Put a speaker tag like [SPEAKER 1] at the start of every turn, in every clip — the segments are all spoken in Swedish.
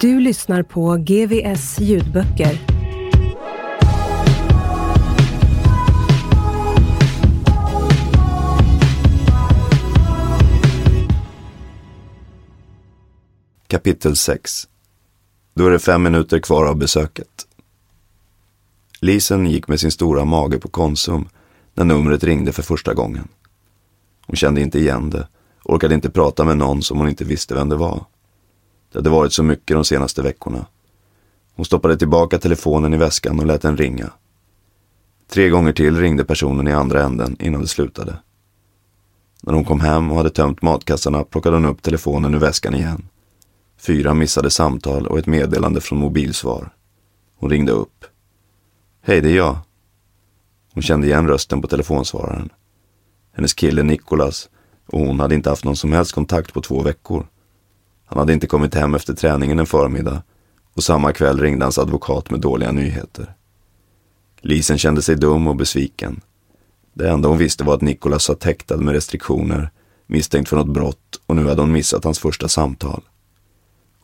[SPEAKER 1] Du lyssnar på GVS ljudböcker.
[SPEAKER 2] Kapitel 6 Då är det fem minuter kvar av besöket. Lisen gick med sin stora mage på Konsum när numret ringde för första gången. Hon kände inte igen det, orkade inte prata med någon som hon inte visste vem det var. Det hade varit så mycket de senaste veckorna. Hon stoppade tillbaka telefonen i väskan och lät den ringa. Tre gånger till ringde personen i andra änden innan det slutade. När hon kom hem och hade tömt matkassarna plockade hon upp telefonen ur väskan igen. Fyra missade samtal och ett meddelande från mobilsvar. Hon ringde upp. Hej, det är jag. Hon kände igen rösten på telefonsvararen. Hennes kille Nikolas och hon hade inte haft någon som helst kontakt på två veckor. Han hade inte kommit hem efter träningen en förmiddag och samma kväll ringde hans advokat med dåliga nyheter. Lisen kände sig dum och besviken. Det enda hon visste var att Nikolas satt häktad med restriktioner, misstänkt för något brott och nu hade hon missat hans första samtal.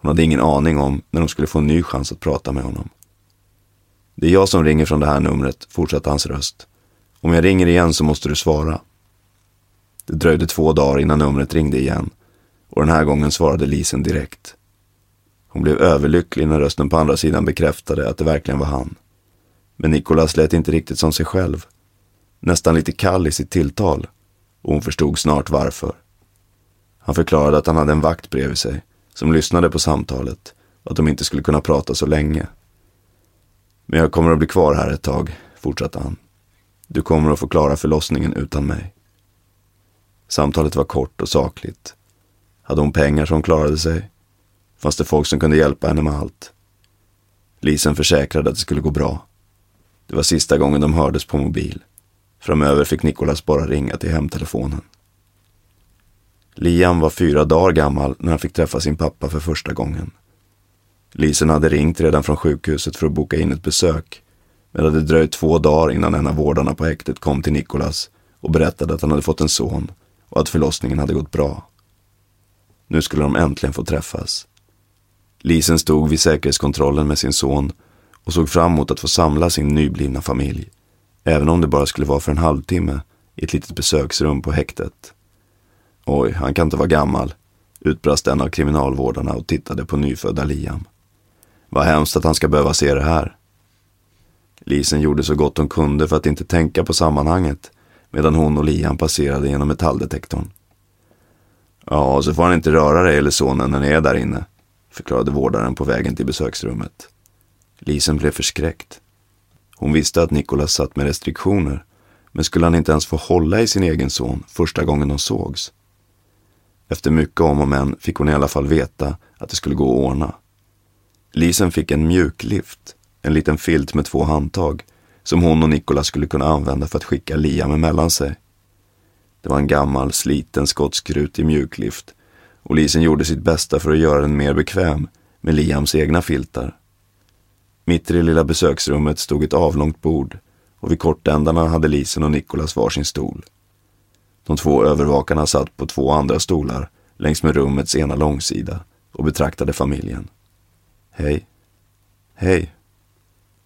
[SPEAKER 2] Hon hade ingen aning om när hon skulle få en ny chans att prata med honom. Det är jag som ringer från det här numret, fortsatte hans röst. Om jag ringer igen så måste du svara. Det dröjde två dagar innan numret ringde igen och den här gången svarade Lisen direkt. Hon blev överlycklig när rösten på andra sidan bekräftade att det verkligen var han. Men Nikolas lät inte riktigt som sig själv. Nästan lite kall i sitt tilltal och hon förstod snart varför. Han förklarade att han hade en vakt bredvid sig som lyssnade på samtalet och att de inte skulle kunna prata så länge. Men jag kommer att bli kvar här ett tag, fortsatte han. Du kommer att få klara förlossningen utan mig. Samtalet var kort och sakligt. Hade hon pengar så hon klarade sig? Fanns det folk som kunde hjälpa henne med allt? Lisen försäkrade att det skulle gå bra. Det var sista gången de hördes på mobil. Framöver fick Nikolas bara ringa till hemtelefonen. Liam var fyra dagar gammal när han fick träffa sin pappa för första gången. Lisen hade ringt redan från sjukhuset för att boka in ett besök. Men det hade dröjt två dagar innan en av vårdarna på häktet kom till Nikolas och berättade att han hade fått en son och att förlossningen hade gått bra. Nu skulle de äntligen få träffas. Lisen stod vid säkerhetskontrollen med sin son och såg fram emot att få samla sin nyblivna familj. Även om det bara skulle vara för en halvtimme i ett litet besöksrum på häktet. Oj, han kan inte vara gammal, utbrast en av kriminalvårdarna och tittade på nyfödda Liam. Vad hemskt att han ska behöva se det här. Lisen gjorde så gott hon kunde för att inte tänka på sammanhanget medan hon och Liam passerade genom metalldetektorn. Ja, så får han inte röra dig eller sonen när ni är där inne, förklarade vårdaren på vägen till besöksrummet. Lisen blev förskräckt. Hon visste att Nikolas satt med restriktioner, men skulle han inte ens få hålla i sin egen son första gången de sågs? Efter mycket om och men fick hon i alla fall veta att det skulle gå att ordna. Lisen fick en mjuklift, en liten filt med två handtag, som hon och Nikolas skulle kunna använda för att skicka Liam emellan sig. Det var en gammal, sliten skottskrut i mjuklift och Lisen gjorde sitt bästa för att göra den mer bekväm med Liams egna filtar. Mitt i det lilla besöksrummet stod ett avlångt bord och vid kortändarna hade Lisen och Nikolas varsin stol. De två övervakarna satt på två andra stolar längs med rummets ena långsida och betraktade familjen. Hej. Hej.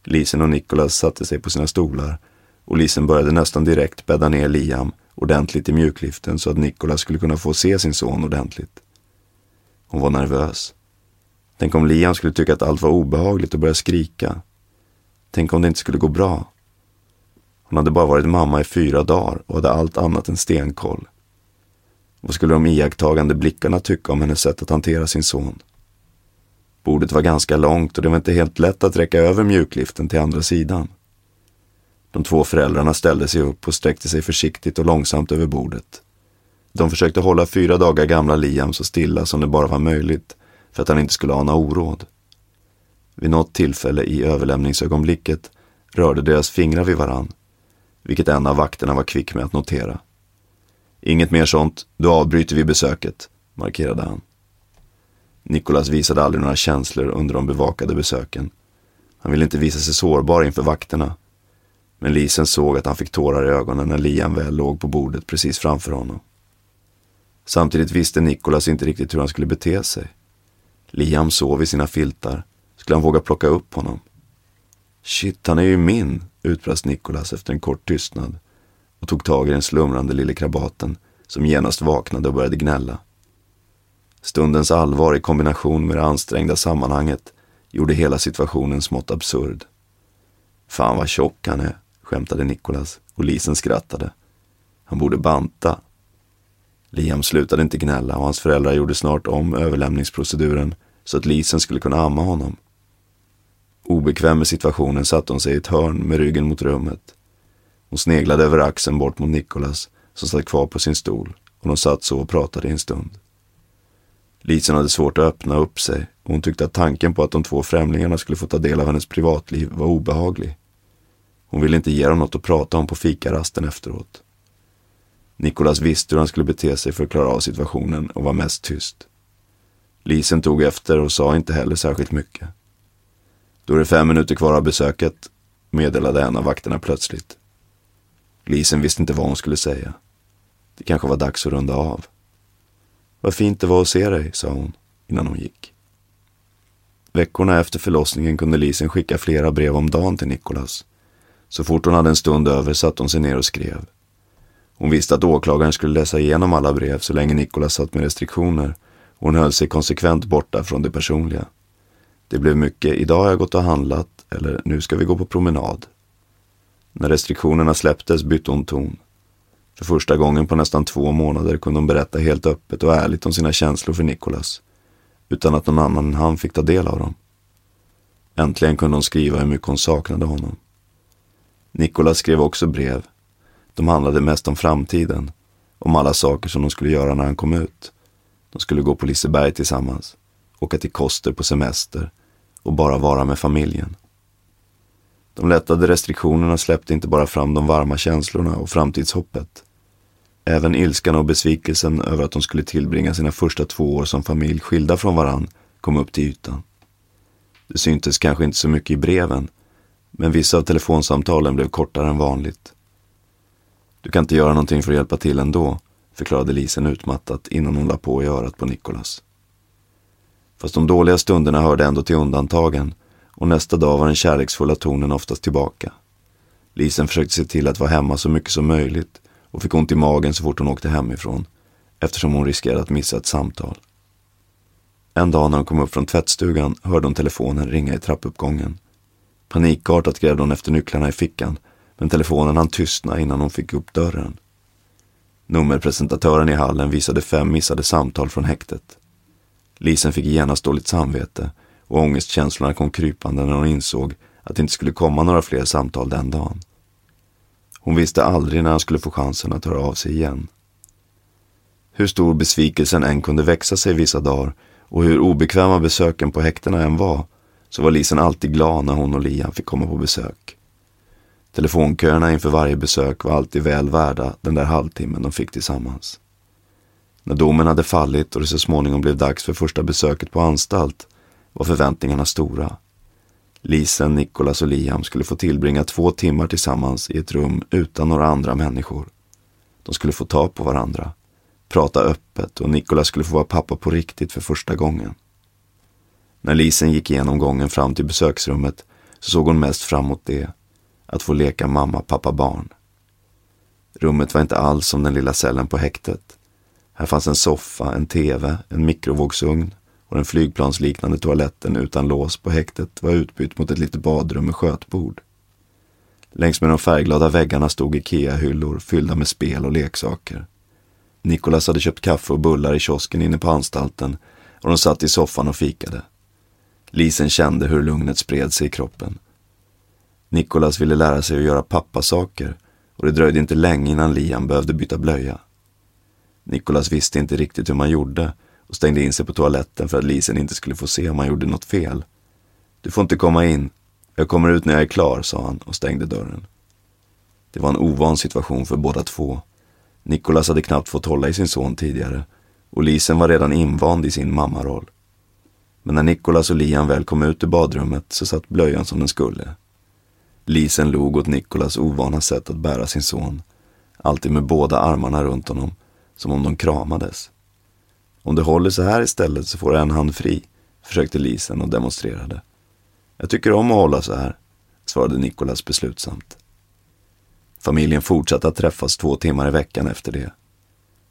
[SPEAKER 2] Lisen och Nikolas satte sig på sina stolar och Lisen började nästan direkt bädda ner Liam ordentligt i mjukliften så att Nikolas skulle kunna få se sin son ordentligt. Hon var nervös. Tänk om Liam skulle tycka att allt var obehagligt och börja skrika. Tänk om det inte skulle gå bra. Hon hade bara varit mamma i fyra dagar och hade allt annat än stenkoll. Vad skulle de iakttagande blickarna tycka om hennes sätt att hantera sin son? Bordet var ganska långt och det var inte helt lätt att räcka över mjukliften till andra sidan. De två föräldrarna ställde sig upp och sträckte sig försiktigt och långsamt över bordet. De försökte hålla fyra dagar gamla Liam så stilla som det bara var möjligt för att han inte skulle ana oråd. Vid något tillfälle i överlämningsögonblicket rörde deras fingrar vid varann, vilket en av vakterna var kvick med att notera. Inget mer sånt, då avbryter vi besöket, markerade han. Nikolas visade aldrig några känslor under de bevakade besöken. Han ville inte visa sig sårbar inför vakterna. Men Lisen såg att han fick tårar i ögonen när Liam väl låg på bordet precis framför honom. Samtidigt visste Nikolas inte riktigt hur han skulle bete sig. Liam sov i sina filtar. Skulle han våga plocka upp honom? Shit, han är ju min, utbrast Nikolas efter en kort tystnad och tog tag i den slumrande lille krabaten som genast vaknade och började gnälla. Stundens allvar i kombination med det ansträngda sammanhanget gjorde hela situationen smått absurd. Fan vad tjock han är, skämtade Nikolas och Lisen skrattade. Han borde banta. Liam slutade inte gnälla och hans föräldrar gjorde snart om överlämningsproceduren så att Lisen skulle kunna amma honom. Obekväm med situationen satte hon sig i ett hörn med ryggen mot rummet. Hon sneglade över axeln bort mot Nikolas som satt kvar på sin stol och de satt så och pratade en stund. Lisen hade svårt att öppna upp sig och hon tyckte att tanken på att de två främlingarna skulle få ta del av hennes privatliv var obehaglig. Hon ville inte ge dem något att prata om på fikarasten efteråt. Nikolas visste hur han skulle bete sig för att klara av situationen och var mest tyst. Lisen tog efter och sa inte heller särskilt mycket. Då är det fem minuter kvar av besöket, meddelade en av vakterna plötsligt. Lisen visste inte vad hon skulle säga. Det kanske var dags att runda av. Vad fint det var att se dig, sa hon innan hon gick. Veckorna efter förlossningen kunde Lisen skicka flera brev om dagen till Nikolas. Så fort hon hade en stund över satte hon sig ner och skrev. Hon visste att åklagaren skulle läsa igenom alla brev så länge Nikolas satt med restriktioner och hon höll sig konsekvent borta från det personliga. Det blev mycket, idag har jag gått och handlat eller nu ska vi gå på promenad. När restriktionerna släpptes bytte hon ton. För första gången på nästan två månader kunde hon berätta helt öppet och ärligt om sina känslor för Nikolas. Utan att någon annan än han fick ta del av dem. Äntligen kunde hon skriva hur mycket hon saknade honom. Nikolas skrev också brev. De handlade mest om framtiden. Om alla saker som de skulle göra när han kom ut. De skulle gå på Liseberg tillsammans. Åka till Koster på semester. Och bara vara med familjen. De lättade restriktionerna släppte inte bara fram de varma känslorna och framtidshoppet. Även ilskan och besvikelsen över att de skulle tillbringa sina första två år som familj skilda från varann kom upp till ytan. Det syntes kanske inte så mycket i breven, men vissa av telefonsamtalen blev kortare än vanligt. Du kan inte göra någonting för att hjälpa till ändå, förklarade Lisen utmattat innan hon la på i örat på Nikolas. Fast de dåliga stunderna hörde ändå till undantagen och nästa dag var den kärleksfulla tonen oftast tillbaka. Lisen försökte se till att vara hemma så mycket som möjligt och fick ont i magen så fort hon åkte hemifrån eftersom hon riskerade att missa ett samtal. En dag när hon kom upp från tvättstugan hörde hon telefonen ringa i trappuppgången. Panikartat grävde hon efter nycklarna i fickan men telefonen hann tystna innan hon fick upp dörren. Nummerpresentatören i hallen visade fem missade samtal från häktet. Lisen fick genast dåligt samvete och ångestkänslorna kom krypande när hon insåg att det inte skulle komma några fler samtal den dagen. Hon visste aldrig när han skulle få chansen att höra av sig igen. Hur stor besvikelsen än kunde växa sig vissa dagar och hur obekväma besöken på häktena än var, så var Lisen alltid glad när hon och Liam fick komma på besök. Telefonköerna inför varje besök var alltid väl värda den där halvtimmen de fick tillsammans. När domen hade fallit och det så småningom blev dags för första besöket på anstalt var förväntningarna stora. Lisen, Nikolas och Liam skulle få tillbringa två timmar tillsammans i ett rum utan några andra människor. De skulle få ta på varandra, prata öppet och Nikolas skulle få vara pappa på riktigt för första gången. När Lisen gick igenom gången fram till besöksrummet så såg hon mest fram emot det, att få leka mamma, pappa, barn. Rummet var inte alls som den lilla cellen på häktet. Här fanns en soffa, en tv, en mikrovågsugn och den flygplansliknande toaletten utan lås på häktet var utbytt mot ett litet badrum med skötbord. Längs med de färgglada väggarna stod Ikea-hyllor fyllda med spel och leksaker. Nikolas hade köpt kaffe och bullar i kiosken inne på anstalten och de satt i soffan och fikade. Lisen kände hur lugnet spred sig i kroppen. Nikolas ville lära sig att göra pappasaker och det dröjde inte länge innan Liam behövde byta blöja. Nikolas visste inte riktigt hur man gjorde och stängde in sig på toaletten för att Lisen inte skulle få se om han gjorde något fel. Du får inte komma in. Jag kommer ut när jag är klar, sa han och stängde dörren. Det var en ovan situation för båda två. Nikolas hade knappt fått hålla i sin son tidigare och Lisen var redan invand i sin mammaroll. Men när Nikolas och Liam väl kom ut ur badrummet så satt blöjan som den skulle. Lisen log åt Nikolas ovana sätt att bära sin son, alltid med båda armarna runt honom, som om de kramades. Om du håller så här istället så får du en hand fri, försökte Lisen och demonstrerade. Jag tycker om att hålla så här, svarade Nikolas beslutsamt. Familjen fortsatte att träffas två timmar i veckan efter det.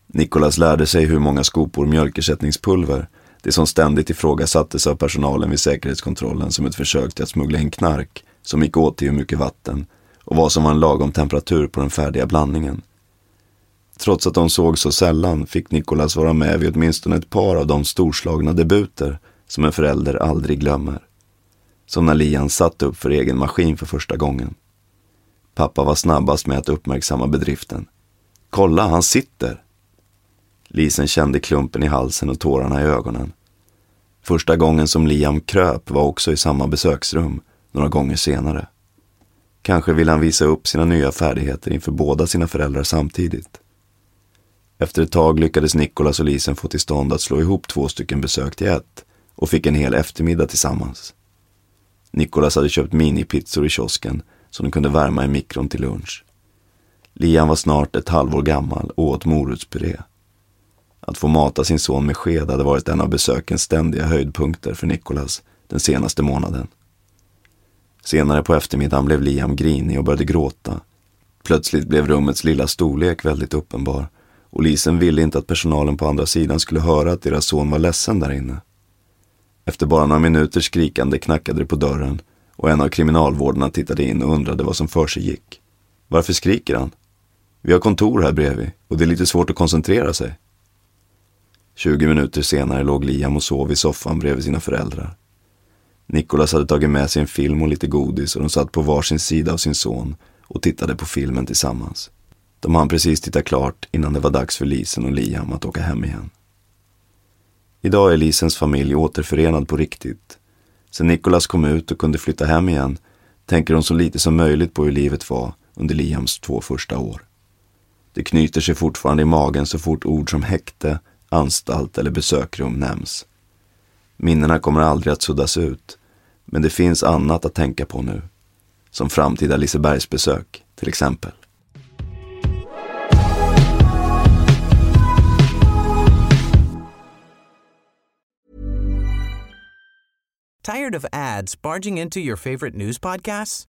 [SPEAKER 2] Nikolas lärde sig hur många skopor mjölkersättningspulver, det som ständigt ifrågasattes av personalen vid säkerhetskontrollen som ett försök till att smuggla in knark, som gick åt till hur mycket vatten och vad som var en lagom temperatur på den färdiga blandningen. Trots att de såg så sällan fick Nikolas vara med vid åtminstone ett par av de storslagna debuter som en förälder aldrig glömmer. Som när Lian satt upp för egen maskin för första gången. Pappa var snabbast med att uppmärksamma bedriften. Kolla, han sitter! Lisen kände klumpen i halsen och tårarna i ögonen. Första gången som Liam kröp var också i samma besöksrum, några gånger senare. Kanske ville han visa upp sina nya färdigheter inför båda sina föräldrar samtidigt. Efter ett tag lyckades Nikolas och Lisen få till stånd att slå ihop två stycken besök till ett och fick en hel eftermiddag tillsammans. Nikolas hade köpt minipizzor i kiosken som de kunde värma i mikron till lunch. Liam var snart ett halvår gammal och åt morotspuré. Att få mata sin son med sked hade varit en av besökens ständiga höjdpunkter för Nikolas den senaste månaden. Senare på eftermiddagen blev Liam grinig och började gråta. Plötsligt blev rummets lilla storlek väldigt uppenbar och Lisen ville inte att personalen på andra sidan skulle höra att deras son var ledsen där inne. Efter bara några minuters skrikande knackade det på dörren och en av kriminalvårdarna tittade in och undrade vad som för sig gick. Varför skriker han? Vi har kontor här bredvid och det är lite svårt att koncentrera sig. 20 minuter senare låg Liam och sov i soffan bredvid sina föräldrar. Nikolas hade tagit med sig en film och lite godis och de satt på varsin sida av sin son och tittade på filmen tillsammans. De hann precis titta klart innan det var dags för Lisen och Liam att åka hem igen. Idag är Lisens familj återförenad på riktigt. Sen Nikolas kom ut och kunde flytta hem igen tänker hon så lite som möjligt på hur livet var under Liams två första år. Det knyter sig fortfarande i magen så fort ord som häkte, anstalt eller besökrum nämns. Minnena kommer aldrig att suddas ut, men det finns annat att tänka på nu. Som framtida Lisebergsbesök, till exempel.
[SPEAKER 3] Tired of ads barging into your favorite news podcasts?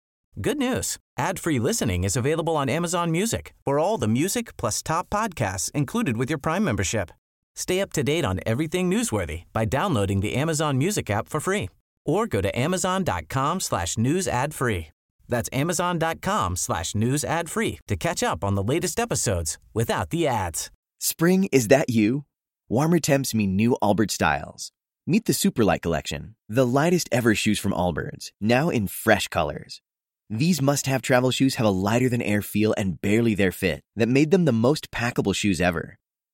[SPEAKER 3] Good news. Ad-free listening is available on Amazon Music for all the music plus top podcasts included with your Prime membership. Stay up to date on everything newsworthy by downloading the Amazon Music app for free or go to amazon.com slash news ad free. That's amazon.com slash news ad free to catch up on the latest episodes without the ads.
[SPEAKER 4] Spring, is that you? Warmer temps mean new Albert styles. Meet the Superlight Collection, the lightest ever shoes from Allbirds, now in fresh colors. These must have travel shoes have a lighter than air feel and barely their fit that made them the most packable shoes ever.